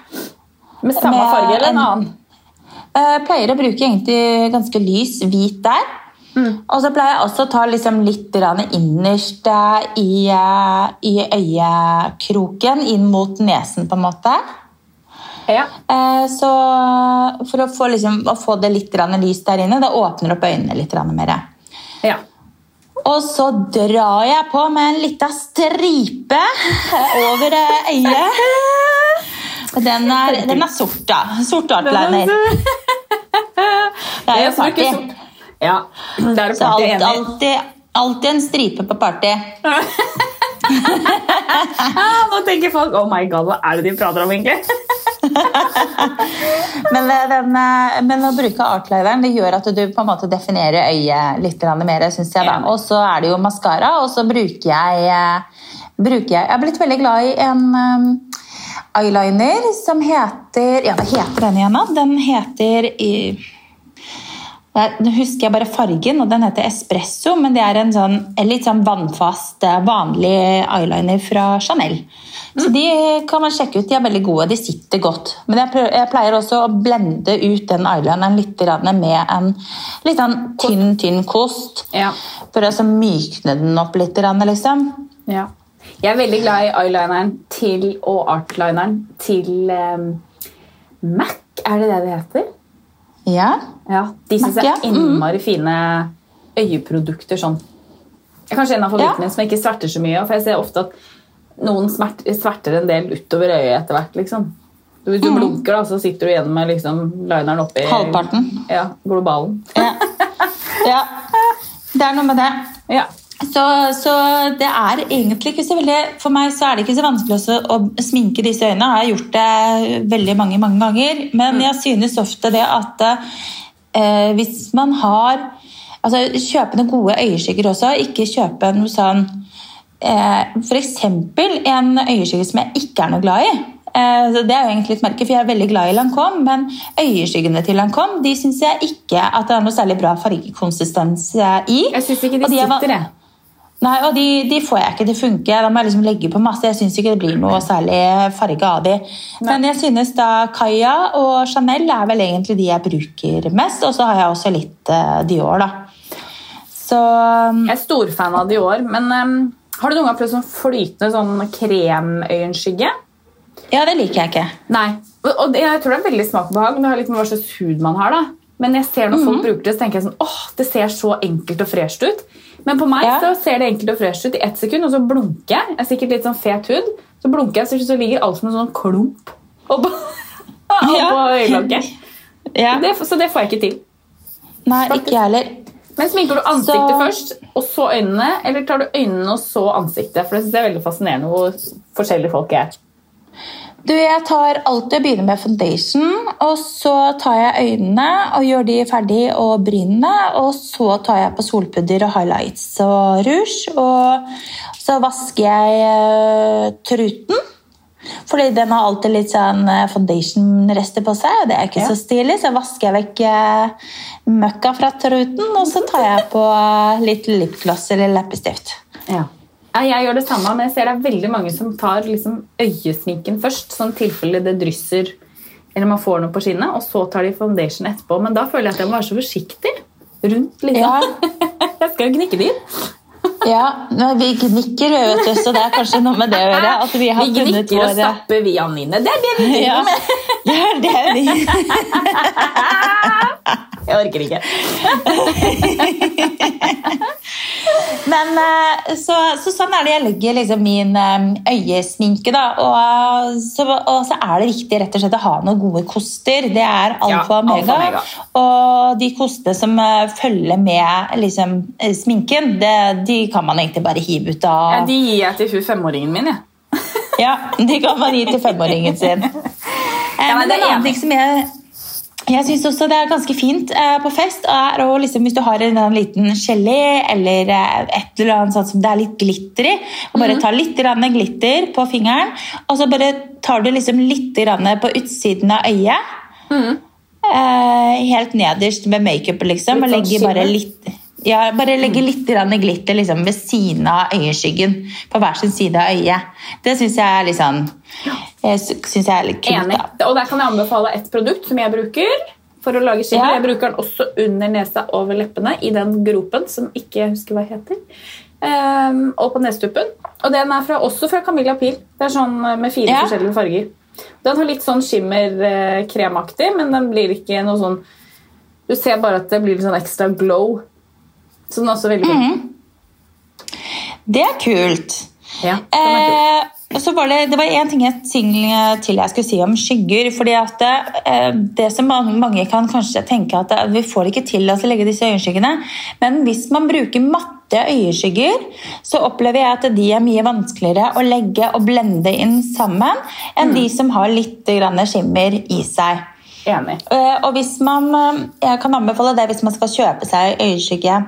Med samme farge eller en annen? Jeg eh, pleier å bruke egentlig ganske lys hvit der. Mm. Og så pleier jeg også å ta liksom litt innerst i, eh, i, øyekroken, inn mot nesen, på en måte. Ja. Eh, så for å få, liksom, å få det litt lys der inne, det åpner opp øynene litt mer. Ja. Og så drar jeg på med en lita stripe over øyet. Den er, den er sort, da. Sort outliner. Det er jo party. Ja, det er Så alt, alltid, alltid en stripe på party. Nå tenker folk oh my god, hva er det de prater om, egentlig? men, eh, den, eh, men, å bruke artlineren det gjør at du på en måte definerer øyet litt mer. Synes jeg da. Og så er det jo maskara, og så bruker jeg, eh, bruker jeg Jeg er blitt veldig glad i en eyeliner som heter Ja, hva heter den igjen, da? Den heter i nå husker jeg bare fargen, og den heter Espresso. Men det er en sånn, litt sånn vannfast, eh, vanlig eyeliner fra Chanel. Mm. Så de kan man sjekke ut. De er veldig gode. De sitter godt. Men jeg, pleier også å blende ut den eyelineren litt med en litt sånn tynn, tynn kost. Ja. For å mykne den opp litt. Liksom. Ja. Jeg er veldig glad i eyelineren til, og artlineren til um, Mac. Er det det det heter? Ja. ja de syns jeg er innmari fine øyeprodukter. sånn. Kanskje en av favorittene ja. som jeg ikke sverter så mye. For jeg ser ofte at noen sverter en del utover øyet etter hvert. liksom. Hvis du mm. blunker, da, så sitter du igjen med liksom, lineren oppi Halvparten. Ja, globalen. Ja. ja. Det er noe med det. Ja. Så, så, det er egentlig ikke så veldig For meg så er det ikke så vanskelig å sminke disse øynene. Jeg har gjort det veldig mange mange ganger. Men mm. jeg synes ofte det at eh, hvis man har altså, kjøpe noen gode øyeskygger også. Ikke kjøpe noe sånn eh, F.eks. en øyeskygge som jeg ikke er noe glad i. Eh, så det er jo egentlig et merke, for Jeg er veldig glad i Lancome, men øyeskyggene til Lancome de syns jeg ikke at det er noe særlig bra fargekonsistens i. Jeg syns ikke de Og er sitter, jeg. Nei, og de, de får jeg ikke til å funke. Da må jeg liksom legge på masse. Jeg syns ikke det blir noe særlig farge av de. Men jeg synes da Kaja og Chanel er vel egentlig de jeg bruker mest. Og så har jeg også litt uh, Dior, da. Så Jeg er storfan av Dior, men um, har du noen gang prøvd sånn flytende sånn kremøyenskygge? ja, det liker jeg ikke. Nei. Og, og jeg tror det er veldig smak og behag, men det har litt med hva slags hud man har. da. Men jeg ser når folk bruker det, så tenker jeg sånn, åh, det ser så enkelt og fresht ut. Men på meg Ja. så ser det enkelt og fresht ut i ett sekund, og så blunker jeg. Jeg er sikkert litt sånn fet hud. Så blunker jeg, så, så ligger alt som en sånn klump oppå, oppå Ja. øyelokket. Ja. Så det får jeg ikke til. Nei, ikke jeg heller. Men sminker du ansiktet Så- først, og så øynene? Eller tar du øynene og så ansiktet? For det synes jeg er veldig fascinerende hvor forskjellige folk er. Du, Jeg tar alltid å begynne med foundation, og så tar jeg øynene og gjør de ferdig og brynene. Og så tar jeg på solpudder og highlights og rouge. Og så vasker jeg eh, truten. Fordi den har alltid litt sånn eh, foundation-rester på seg, og det er ikke Ja. så stilig. Så vasker jeg vekk eh, møkka fra truten, og så tar jeg på litt lipgloss eller leppestift. Ja. Ja, jeg gjør det samme, men jeg ser det er veldig mange som tar liksom øyesminken først, sånn tilfelle det drysser eller man får noe på skinnet, og så tar de foundation etterpå. Men da føler jeg at jeg må være så forsiktig rundt. liksom. Ja. jeg skal jo gnikke det inn. Ja, men vi gnikker, vet du, så det er kanskje noe med det å gjøre. At vi har Vi gnikker og stapper vi Anine. Det er det vi ja, driver med. det er vi Jeg orker ikke. Men eh, så, så sånn er det jeg legger liksom min eh, øyesminke, da. Og så, og så er det viktig rett og slett å ha noen gode koster. Det er alfa Ja, og omega. omega. Og de kostene som eh, følger med liksom, eh, sminken, det, de kan man egentlig bare hive ut av. Ja, de gir jeg til hun femåringen min. jeg. Ja, de kan man gi til femåringen sin. Ja, men men det er en ting som jeg jeg synes også det er ganske fint eh, på fest, er og liksom, hvis du har en liten gelé eller eh, et eller annet sånt som det er litt glitter i, og bare ta litt grann glitter på fingeren, og så bare tar du liksom litt på utsiden av øyet, eh, helt nederst med makeup liksom, og sånn legger bare litt ja, bare legge litt glitter liksom, ved siden av øyeskyggen. På hver sin side av øyet. Det syns jeg er litt sånn jeg synes jeg er litt kult. Enig. da. Og der kan jeg anbefale et produkt som jeg bruker for å lage skimmer. Ja. Jeg bruker den også under nesa over leppene, i den gropen som ikke jeg husker hva heter. Um, og på nestuppen. Og den er fra, også fra Camilla Pil. Det er sånn eh, med fire Ja. forskjellige farger. Den har litt sånn skimmer-kremaktig, men den blir ikke noe sånn Du ser bare at det blir litt sånn ekstra glow. Så den er også veldig fin. Det er kult. Ja, den er kul. Eh, så var det, det var en ting ting til jeg skulle si om skygger. fordi at det, Det som mange, mange kan kanskje tenke at eh, vi får ikke til å legge disse øyeskyggene. Men hvis man bruker matte øyeskygger, så opplever jeg at de er mye vanskeligere å legge og blende inn sammen enn de som har litt grann skimmer i seg. Enig. Eh, Og hvis man, eh, jeg kan anbefale det hvis man skal kjøpe seg øyeskygge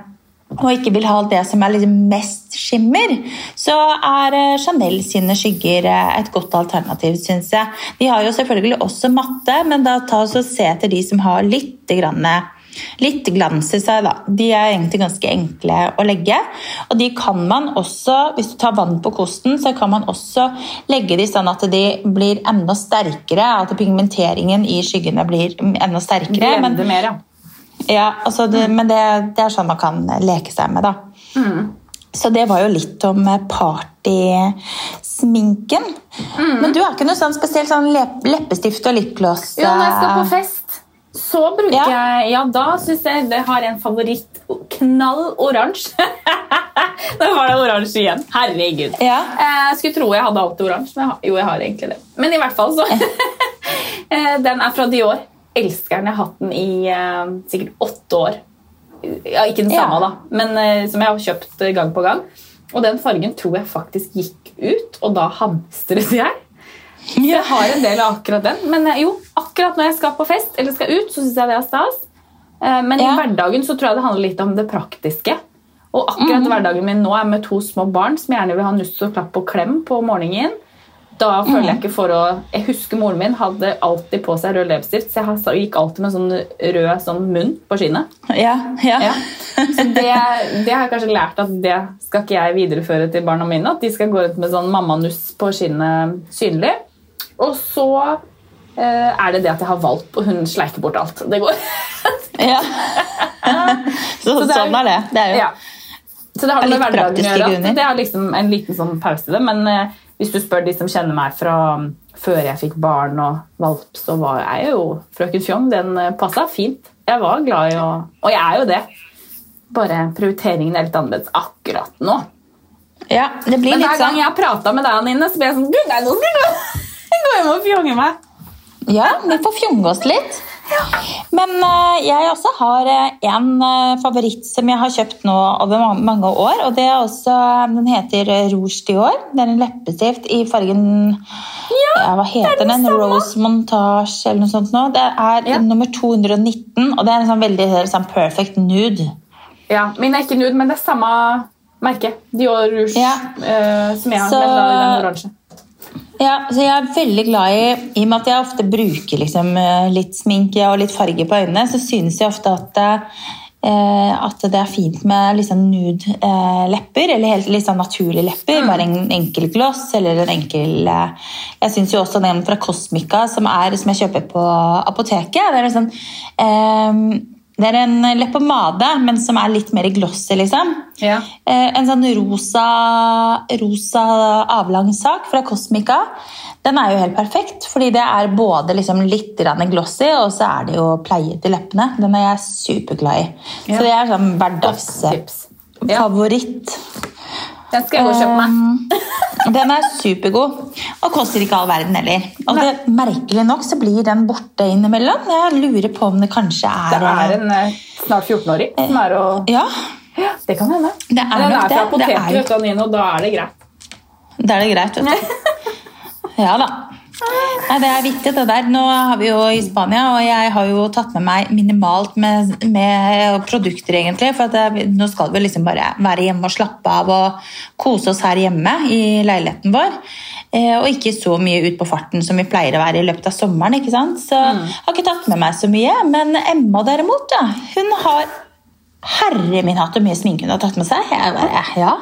og ikke vil ha det som er liksom mest skimmer, så er eh, Chanel sine skygger eh, et godt alternativ, syns jeg. De har jo selvfølgelig også matte, men da ta og se etter de som har litt, grann, litt glans i seg. Da. De er egentlig ganske enkle å legge. Og de kan man også, hvis du tar vann på kosten, så kan man også legge de sånn at de blir enda sterkere, at pigmenteringen i skyggene blir enda sterkere. Men Blende mer, ja. Ja, altså det, men det, det er sånn man kan leke seg med, da. Mm. Så det var jo litt om eh, partysminken. Mm. Men du har ikke noe sånn spesielt sånn leppestift og lipgloss? Jo, når jeg skal på eh, fest, så bruker Ja. jeg Ja, da syns jeg det har en favoritt. Knall oransje. da var det oransje igjen. Herregud. Ja. Jeg skulle tro jeg hadde alltid oransje, men jo, jeg har egentlig det. Men i hvert fall, så Eh, Den er fra Dior. Elsker den. Jeg har hatt den i eh, sikkert åtte år. Ja, ikke den Ja. samme, da, men eh, som jeg har kjøpt eh, gang på gang. Og den fargen tror jeg faktisk gikk ut, og da hamstret jeg. Jeg har en del av akkurat den. Men eh, jo, akkurat når jeg skal på fest eller skal ut, så syns jeg det er stas. Eh, Men Ja. i hverdagen så tror jeg det handler litt om det praktiske. Og akkurat Mhm. hverdagen min nå er med to små barn som gjerne vil ha nuss og klapp og klem på morgenen. Da føler jeg ikke for å Jeg husker moren min hadde alltid på seg rød leppestift, så jeg gikk alltid med sånn rød sånn munn på skinnet. Ja, ja. Ja. Så det, det har jeg kanskje lært at det skal ikke jeg videreføre til barna mine. At de skal gå rundt med sånn mammanuss på skinnet synlig. Og så eh, er det det at jeg har valp, og hun sleiker bort alt. Det går. ja. Så, Så det er- sånn er det. Det er jo Ja. Så det har med hverdagen å gjøre. Det er liksom en liten sånn pause i det. Men eh, hvis du spør de som kjenner meg fra um, før jeg fikk barn og valp, så var jeg jo Frøken Fjong. Den uh, passa fint. Jeg var glad i å Og jeg er jo det. Bare prioriteringen er litt annerledes akkurat nå. Ja, det blir Men hver gang sånn jeg har prata med deg, Anine, så blir jeg sånn Gud, nei, nå skal jeg gå- gå hjem og fjonge meg. Ja, vi får fjonge oss litt. Men eh, jeg også har eh, en eh, favoritt som jeg har kjøpt nå over mange år. og det også, Den heter Rouge Dior. Det er en leppestift i fargen ja, Hva heter den? Rose Montage eller noe sånt. nå. Det er Ja. nummer 219, og det er en sånn veldig sånn perfect nude. Ja, Min er ikke nude, men det er samme merke. Dior Rouge som jeg har. Så- men da i den oransje. Ja, så Jeg er veldig glad i I og med at jeg ofte bruker liksom, eh, litt sminke og litt farge på øynene, så synes jeg ofte at, eh, at det er fint med liksom nude eh, lepper, eller helt litt sånn naturlige lepper. Bare en enkel gloss eller en enkel eh, Jeg syns jo også den fra Cosmica, som, er, som jeg kjøper på apoteket, det er liksom, sånn det er en leppepomade, men som er litt mer glossy, liksom. Ja. Eh, en sånn rosa, rosa avlang sak fra Cosmica. Den er jo helt perfekt, fordi det er både liksom litt glossy, og så er det jo pleiet i leppene. Den er jeg superglad i. Ja. Så det er sånn hverdagsfavoritt. Ja. Den skal jeg gå og kjøpe meg. Um, den er supergod, og koster ikke all verden heller. Og det, merkelig nok så blir den borte innimellom. Jeg lurer på om det kanskje er Det er en eh, snart 14-åring som er og Ja, Ja, det kan hende. Det er den er fra det. Det er da er det greit. Da er det greit, vet du. Ja da. Nei, det er viktig det der. Nå har vi jo i Spania, og jeg har jo tatt med meg minimalt med, med produkter, egentlig. For at det, nå skal vi liksom bare være hjemme og slappe av og kose oss her hjemme i leiligheten vår. Eh, og ikke så mye ut på farten som vi pleier å være i løpet av sommeren. ikke sant? Så jeg har ikke tatt med meg så mye. Men Emma derimot, ja, hun har Herre min hatt så mye sminke hun har tatt med seg. Jeg bare, ja.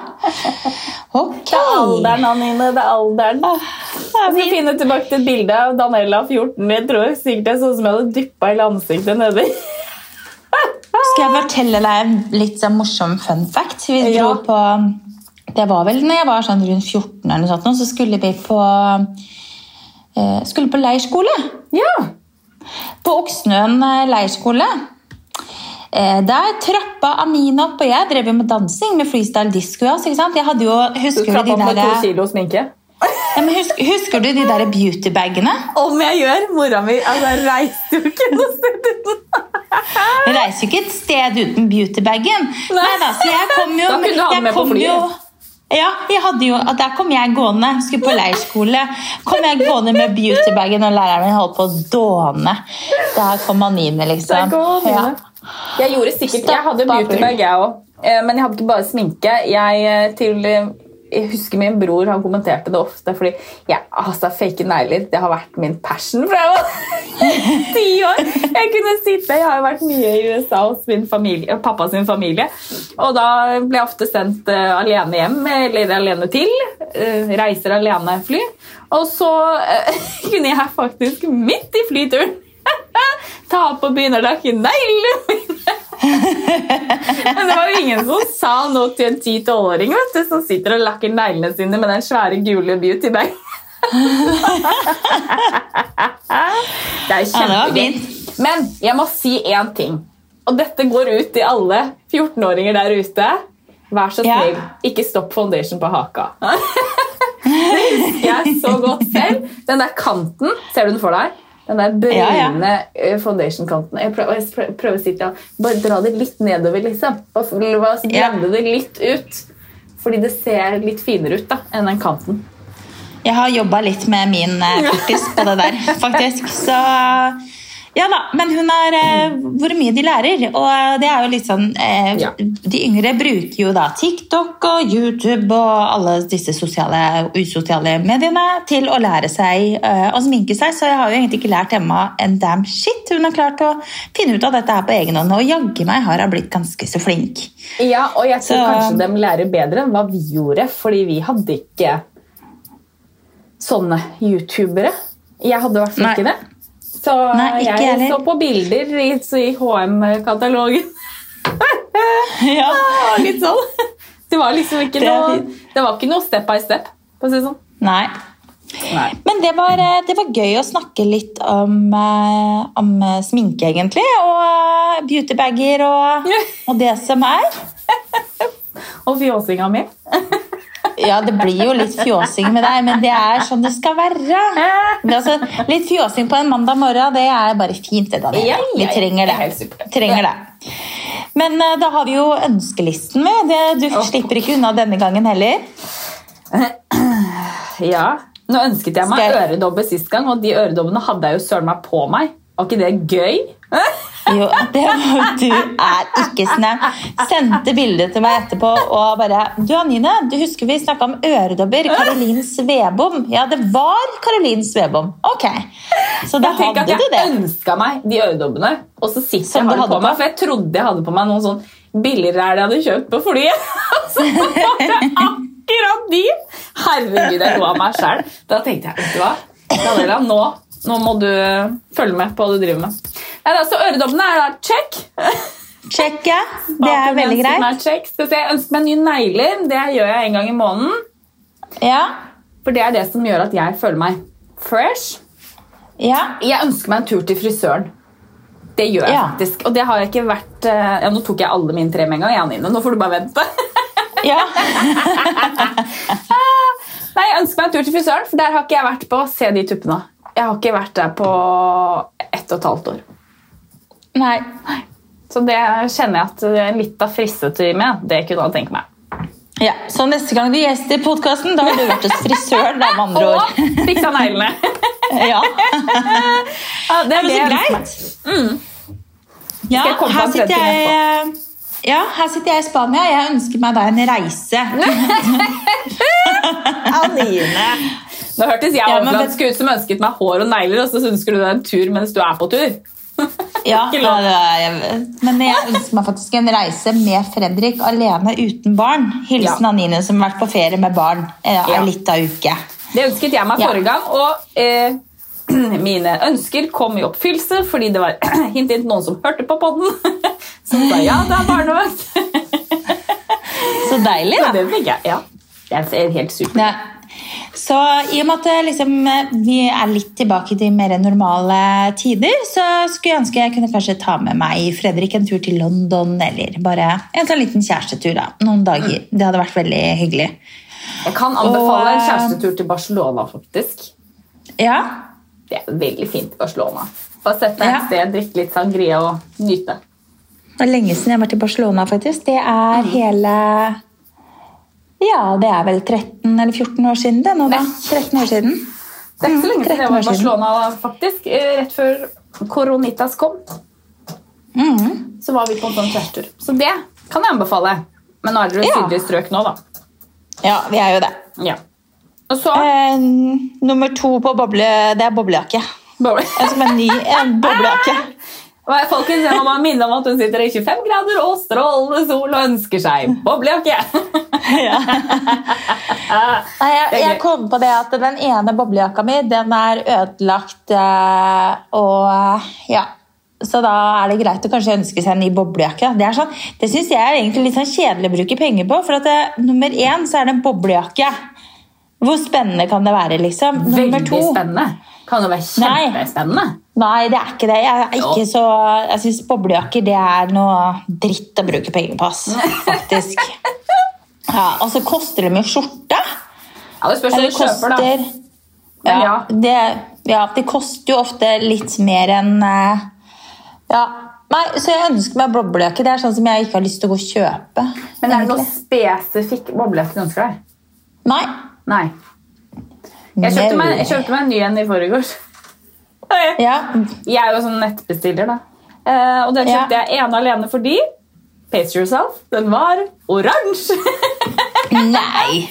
Ok. Det er alderen, Anine. Det er alderen. Jeg skal finne tilbake til et bilde av Danella 14. Jeg tror sikkert det er sånn som jeg hadde dyppa hele ansiktet nedi. Skal jeg fortelle deg en litt sånn morsom fun fact? Vi dro Ja. på Det var vel når jeg var sånn rundt 14, eller noe sånt, så skulle vi på eh, skulle på leirskole. Ja. På Oksnøen eh, leirskole. Eh, Der trappa Amine opp, og jeg drev jo med dansing med freestyle disco. også? Jeg hadde jo, husker du, du de opp med der, to kilo sminke. ja, men husker, husker du de der beautybagene? Om jeg gjør! Mora mi altså, reiste jo ikke noe sted uten reiser jo ikke et sted uten beautybagen. Nei. Nei da, så jeg kom jo Da kunne du ha den med på flyet. jo- Ja, jo, der kom jeg gående. Skulle på leirskole. Kom jeg gående med beautybagen, og læreren min holdt på å dåne. Der kom Anine, liksom. Der kom Anine. Jeg gjorde sikkert, jeg hadde beautybag, jeg òg. Men jeg hadde ikke bare sminke. Jeg, eh, til, eh, jeg husker min bror han kommenterte det ofte, fordi jeg, altså, fake negler det har vært min passion fra jeg var ti år. Jeg kunne sitte, jeg har vært mye i USA hos min familie, pappa sin familie. Og da ble jeg ofte sendt uh, alene hjem, eller alene til. Uh, reiser alene-fly. Og så uh, kunne jeg faktisk midt i flyturen ta på og begynne å lakke neglene mine. Men det var jo ingen som sa noe til en 10-12-åring som sitter og lakker neglene sine med den svære gule beautybagen. Det er kjempegøy. Men jeg må si én ting. Og dette går ut til alle 14-åringer der ute. Vær så Ja. snill, ikke stopp foundation på haka. Det husker jeg så godt selv. Den der kanten, ser du den for deg? Den der brune Ja, ja. foundation-kanten. Jeg prøver, jeg prøver, å si til ham Bare dra det litt nedover, liksom. Bare Ja. det litt ut. Fordi det ser litt finere ut da, enn den kanten. Jeg har jobba litt med min fokus på det der, faktisk. Så Ja da, men hun har eh, hvor mye de lærer. Og det er jo litt sånn eh, Ja. De yngre bruker jo da TikTok og YouTube og alle disse sosiale usosiale mediene til å lære seg eh, å sminke seg, så jeg har jo egentlig ikke lært Emma en damn shit. Hun har klart å finne ut av dette her på egen hånd, og jaggu meg har hun blitt ganske så flink. Ja, og jeg tror Så- kanskje de lærer bedre enn hva vi gjorde, fordi vi hadde ikke sånne youtubere. Jeg hadde i hvert fall ikke det. Så Nei, ikke jeg heller. så på bilder i, i HM-katalogen. Ja. Litt sånn. Det var liksom ikke Det noe. Det var ikke noe step by step. For å si det sånn. Nei. Nei. Men det var, eh, det var gøy å snakke litt om, eh, om eh, sminke, egentlig. Og eh, beautybager og, og det som er. Og fjåsinga mi. Ja, det blir jo litt fjåsing med deg, men det er sånn det skal være. Altså, litt fjåsing på en mandag morgen, det er bare fint. det, ja, Vi trenger det supert. Trenger det. Men eh, da har vi jo ønskelisten med. Du slipper ikke unna denne gangen heller. Ja. Nå ønsket jeg meg øredobber sist gang, og de øredobbene hadde jeg jo søren meg på meg. Var ikke det gøy? Jo, det var, du er ikke snau. Sendte bilde til meg etterpå og bare Du Anine, du husker vi snakka om øredobber? Karolin Svebom. Ja, det var Karolin Svebom. Ok. Så da hadde du det. jeg det. ønska meg de øredobbene, og så sitter Som jeg har det på meg, for jeg trodde jeg hadde på meg noen sånn billigræl jeg hadde kjøpt på flyet. så var det akkurat de! Herregud, jeg lo av meg sjæl. Da tenkte jeg, vet du hva, Daniela, nå, nå må du følge med på hva du driver med. Nei, da, så Øredobbene er da check. Check, ja. Det er veldig greit. meg. Skal se, Jeg ønsker meg nye negler. Det gjør jeg en gang i måneden. Ja. For det er det som gjør at jeg føler meg fresh. Ja. Jeg ønsker meg en tur til frisøren. Det gjør jeg Ja. faktisk. Og det har jeg ikke vært eh, ja, Nå tok jeg alle mine tre med en gang. jeg, Anine. Nå får du bare vente. ja. Nei, Jeg ønsker meg en tur til frisøren, for der har ikke jeg vært på. Se de tuppene. Jeg har ikke vært der på ett og et halvt år. Nei. Så det kjenner jeg at det er litt av fristetime. Det kunne jeg tenke meg. Ja, Så neste gang du gjester podkasten, da har du vært hos frisøren, da, med andre Og ord. fiksa neglene. Ja. Ja, det er jo det så greit. Mm. Ja, her sitter jeg ja, her sitter jeg i Spania. Jeg ønsker meg da en reise. Anine. Nå hørtes jeg Ja, men ut som ønsket meg hår og negler, og så ønsker du deg en tur mens du er på tur. Ja, men jeg ønsker meg faktisk en reise med Fredrik alene uten barn. Hilsen Ja. Anine som har vært på ferie med barn ei Ja. lita uke. Det ønsket jeg meg forrige gang, og eh, mine ønsker kom i oppfyllelse fordi det var hint hint noen som hørte på podden. Som sa ja, det er barnevakt. Så deilig, da. Ja. det fikk jeg. Ja. Det er helt supert. Så i og med at eh, liksom, eh, vi er litt tilbake til mer normale tider, så skulle jeg ønske jeg kunne kanskje ta med meg Fredrik en tur til London, eller bare en sånn liten kjærestetur da, noen dager. Det hadde vært veldig hyggelig. Jeg kan anbefale Og, en eh, kjærestetur til Barcelona, faktisk. Ja, Det er veldig fint i Barcelona. Bare sett deg Ja. et sted, drikke litt sangria og nyte. det er lenge siden jeg har vært i Barcelona, faktisk. Det er hele Ja, det er vel 13 eller 14 år siden det nå, da. 13 år siden. Det er ikke så lenge siden jeg var i Barcelona, faktisk. Eh, Rett før Coronitas kom, Mm. så var vi på en sånn kjærestetur. Så det kan jeg anbefale. Men nå er dere i Ja. sydlige strøk nå, da. Ja, vi er jo det. Ja. Og så Eh, nummer to på boble, det er boblejakke. Boble. Jeg skal ha en ny en boblejakke. Folkens, jeg må bare minne om at hun sitter i 25 grader og strålende sol og ønsker seg boblejakke. Ja. Jeg, jeg kom på det at den ene boblejakka mi den er ødelagt, eh, og ja. Så da er det greit å kanskje ønske seg en ny boblejakke. Det, sånn, det syns jeg er egentlig litt sånn kjedelig å bruke penger på. For at det, nummer én så er det en boblejakke. Hvor spennende kan det være, liksom? Nummer Veldig to spennende. Kan jo være Nei. kjempespennende. Nei, det er ikke det. Jeg, er ikke så, jeg syns boblejakker det er noe dritt å bruke penger på. faktisk. Ja, så koster det mye skjorte. Ja, Det spørs hva du kjøper, da. Men ja, ja. Det, ja, det koster jo ofte litt mer enn eh, Ja. Nei, så jeg ønsker meg boblejakke. Det er sånn som jeg ikke har lyst til å gå og kjøpe. Men er det noe spesifikk boblejakke du ønsker deg? Nei. Nei. Jeg kjøpte, meg, jeg kjøpte meg en ny en i forgårs. Ja. Jeg er jo sånn nettbestiller, da. Eh, og den kjøpte jeg ene alene fordi Pace yourself. Den var oransje. Nei!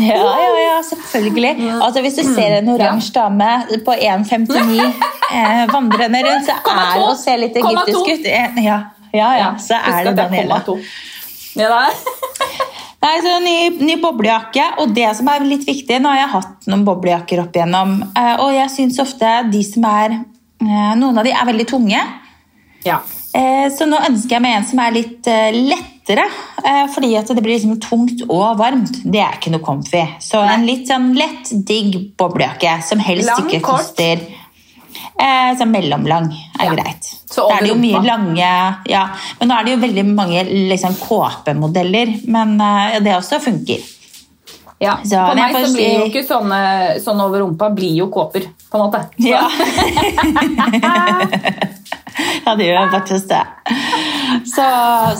Ja, ja, ja, selvfølgelig. Altså, hvis du ser en oransje dame på 1,59 eh, vandrende rundt, så er det å se litt egyptisk ut. Ja, ja, ja, så er det Daniela. Ja, da. Nei, så ny, ny boblejakke, og det som er litt viktig Nå har jeg hatt noen boblejakker opp igjennom, eh, og jeg syns ofte de som er eh, Noen av de er veldig tunge. ja. Eh, Så nå ønsker jeg meg en som er litt lettere, eh, fordi at det blir liksom tungt og varmt. Det er ikke noe comfy. Så en litt sånn lett, digg boblejakke som helst Lang, ikke kort? Eh, så mellomlang er Ja. greit. Så er det jo mye lange ja, Men nå er det jo veldig mange liksom, kåpemodeller, men eh, det også funker. ja. Så På meg så blir jo ikke sånne, sånn over rumpa blir jo kåper, på en måte. Så- Ja. ja, det gjør faktisk det. Så,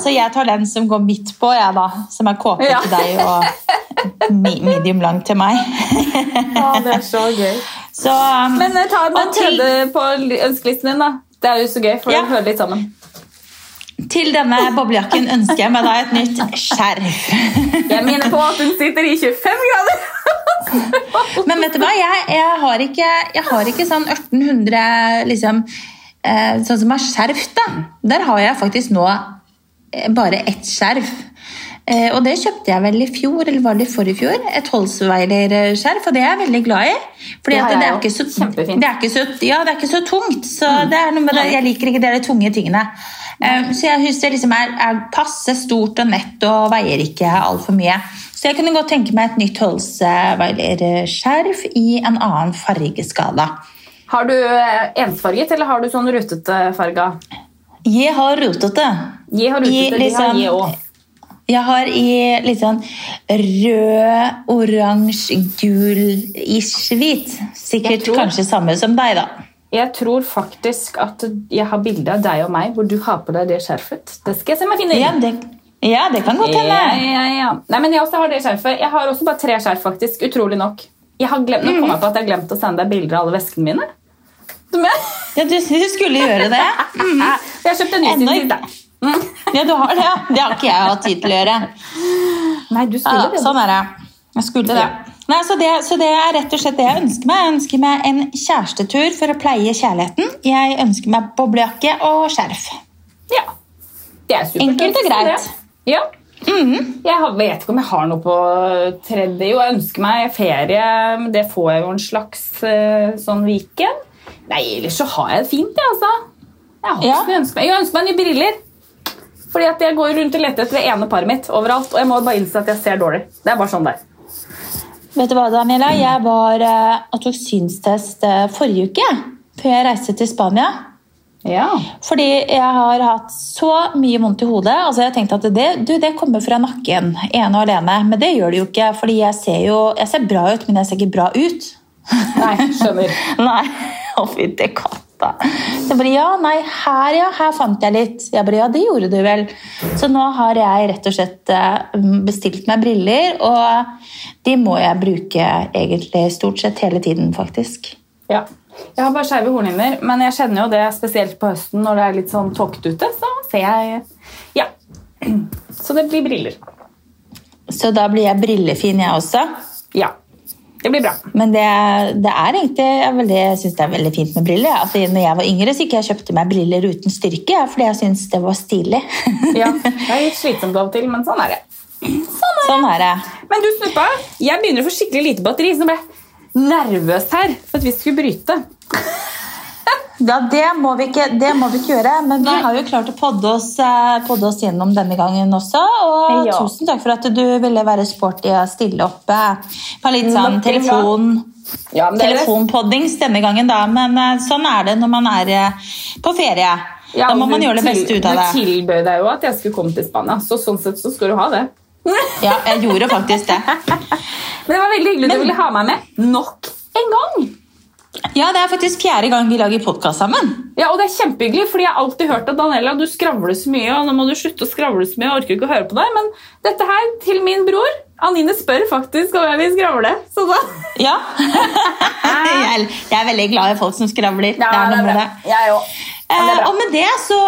så jeg tar den som går midt på, jeg da. Som er kåpe Ja. til deg og medium lang til meg. Ja, det er så gøy. Så, Men eh, ta den tredje på ønskelisten din, da. Det er jo så gøy, for Ja. det hører litt sammen. til denne boblejakken ønsker jeg meg da et nytt skjerf. Jeg minner på at hun sitter i 25 grader! Men vet du hva, jeg, jeg, har, ikke, jeg har ikke sånn 1800 liksom, eh, sånn som har skjerf. da. Der har jeg faktisk nå eh, bare ett skjerf. Eh, og det kjøpte jeg vel i fjor, eller var det i forrige fjor? Et Holsweiler-skjerf, og det er jeg veldig glad i. Fordi Det det, er ikke så. Mm. det, er ikke så, ja, det er ikke så tungt. Så det er noe med det, Jeg liker ikke de tunge tingene. Um, så jeg husker det liksom er, er passe stort og nett og veier ikke altfor mye. Så jeg kunne godt tenke meg et nytt Holsweiler-skjerf i en annen fargeskala. Har du eh, ensfarget, eller har du sånn rutete farga? Jeg har rutete. Jeg har rutete, jeg, liksom, de har liksom- jeg òg. Jeg har i litt sånn rød, oransje, gul-ish hvit. Sikkert tror- kanskje samme som deg, da. Jeg tror faktisk at jeg har bilde av deg og meg hvor du har på deg det skjerfet. Det skal jeg se om jeg finner. Ja, det, ja, det kan godt hende. ja, ja. Nei, men Jeg også har det skjerfet. Jeg har også bare tre skjerf, faktisk. Utrolig nok. Jeg har glemt, Nå kom jeg på at jeg har glemt å sende deg bilder av alle veskene mine. Du, jeg, Ja, du, du skulle gjøre det. jeg har kjøpt en ny til siden da. Ja, du har det, ja. Det har ikke jeg hatt tid til å gjøre. Nei, du Ja, skulle det. sånn er det. Jeg skulle det. Ja. Nei, så, det. så det er rett og slett det jeg ønsker meg. Jeg ønsker meg en kjærestetur for å pleie kjærligheten. Jeg ønsker meg boblejakke og skjerf. Ja. Det er supert. Enkelt og greit. Ja. Jeg vet ikke om jeg har noe på tredje. Jo, jeg ønsker meg ferie. men Det får jeg jo en slags eh, sånn weekend. Nei, ellers så har jeg det fint, jeg, altså. Jeg har Ja. mye meg. Jeg ønsker meg nye briller. Fordi at jeg går rundt og leter etter det ene paret mitt overalt. Og jeg må bare innse at jeg ser dårlig. Det er bare sånn det er. Vet du hva, Daniela? Jeg var eh, og tok synstest eh, forrige uke. Før jeg reiste til Spania. Ja. Fordi jeg har hatt så mye vondt i hodet. Altså jeg tenkte at det, du, det kommer fra nakken, ene og alene. Men det gjør det jo ikke, fordi jeg ser jo jeg ser bra ut, men jeg ser ikke bra ut. Nei, skjønner. Nei, å fytti Så jeg bare, ja, nei, her ja, her fant jeg litt. Jeg bare, ja, det gjorde du vel. Så nå har jeg rett og slett eh, bestilt meg briller, og de må jeg bruke egentlig stort sett hele tiden, faktisk. Ja. Jeg har bare skeive hornhinner, men jeg kjenner jo det spesielt på høsten når det er litt sånn tåkete ute. Så ser jeg Ja. Så det blir briller. Så da blir jeg brillefin, jeg også. Ja. Det blir bra. Men det, det er egentlig, jeg, veldig, jeg synes det er veldig fint med briller. Altså, når jeg var yngre, så ikke jeg kjøpte meg briller uten styrke, ja, fordi jeg syntes det var stilig. Ja, Det er litt slitsomt av og til, men sånn er det. sånn er det. Men du, Snuppa, jeg begynner å få skikkelig lite batteri, så nå ble jeg nervøs her for at vi skulle bryte. Ja, det må vi ikke, det må vi ikke gjøre, men vi har jo klart å podde oss, eh, podde oss gjennom denne gangen også. Og Ja. tusen takk for at du ville være sporty og stille opp eh, på litt sånn telefon, Ja, men telefonpoddings denne gangen, da. Men eh, sånn er det når man er på ferie. Ja, da må man gjøre det beste ut av det. Du tilbød deg jo at jeg skulle komme til Spania, så sånn sett så skal du ha det. Ja, jeg gjorde faktisk det. Men det var veldig hyggelig at du ville ha meg med nok en gang. Ja, det er faktisk fjerde gang vi lager podkast sammen. Ja, og det er kjempehyggelig, fordi jeg har alltid hørt at Daniela, du skravler så mye, og nå må du slutte å skravle så mye, jeg orker ikke å høre på deg, men dette her, til min bror, Anine spør faktisk om jeg vil skravle. Så da Ja. jeg, er, veldig glad i folk som skravler. Ja, det er noe med det. Jeg òg. Eh, og med det så,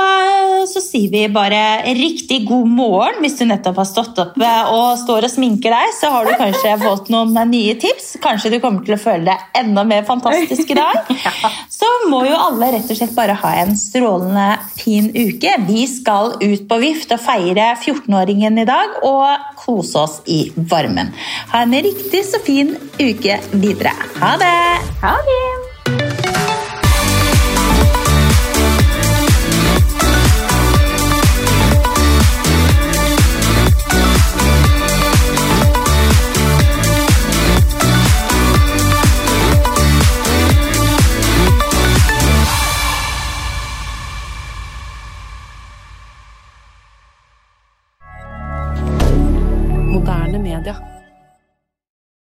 så sier vi bare riktig god morgen. Hvis du nettopp har stått opp eh, og står og sminker deg, så har du kanskje fått noen eh, nye tips. Kanskje du kommer til å føle deg enda mer fantastisk i dag. Så må jo alle rett og slett bare ha en strålende fin uke. Vi skal ut på vift og feire 14-åringen i dag og kose oss i varmen. Ha en riktig så fin uke videre. Ha det! Ha det!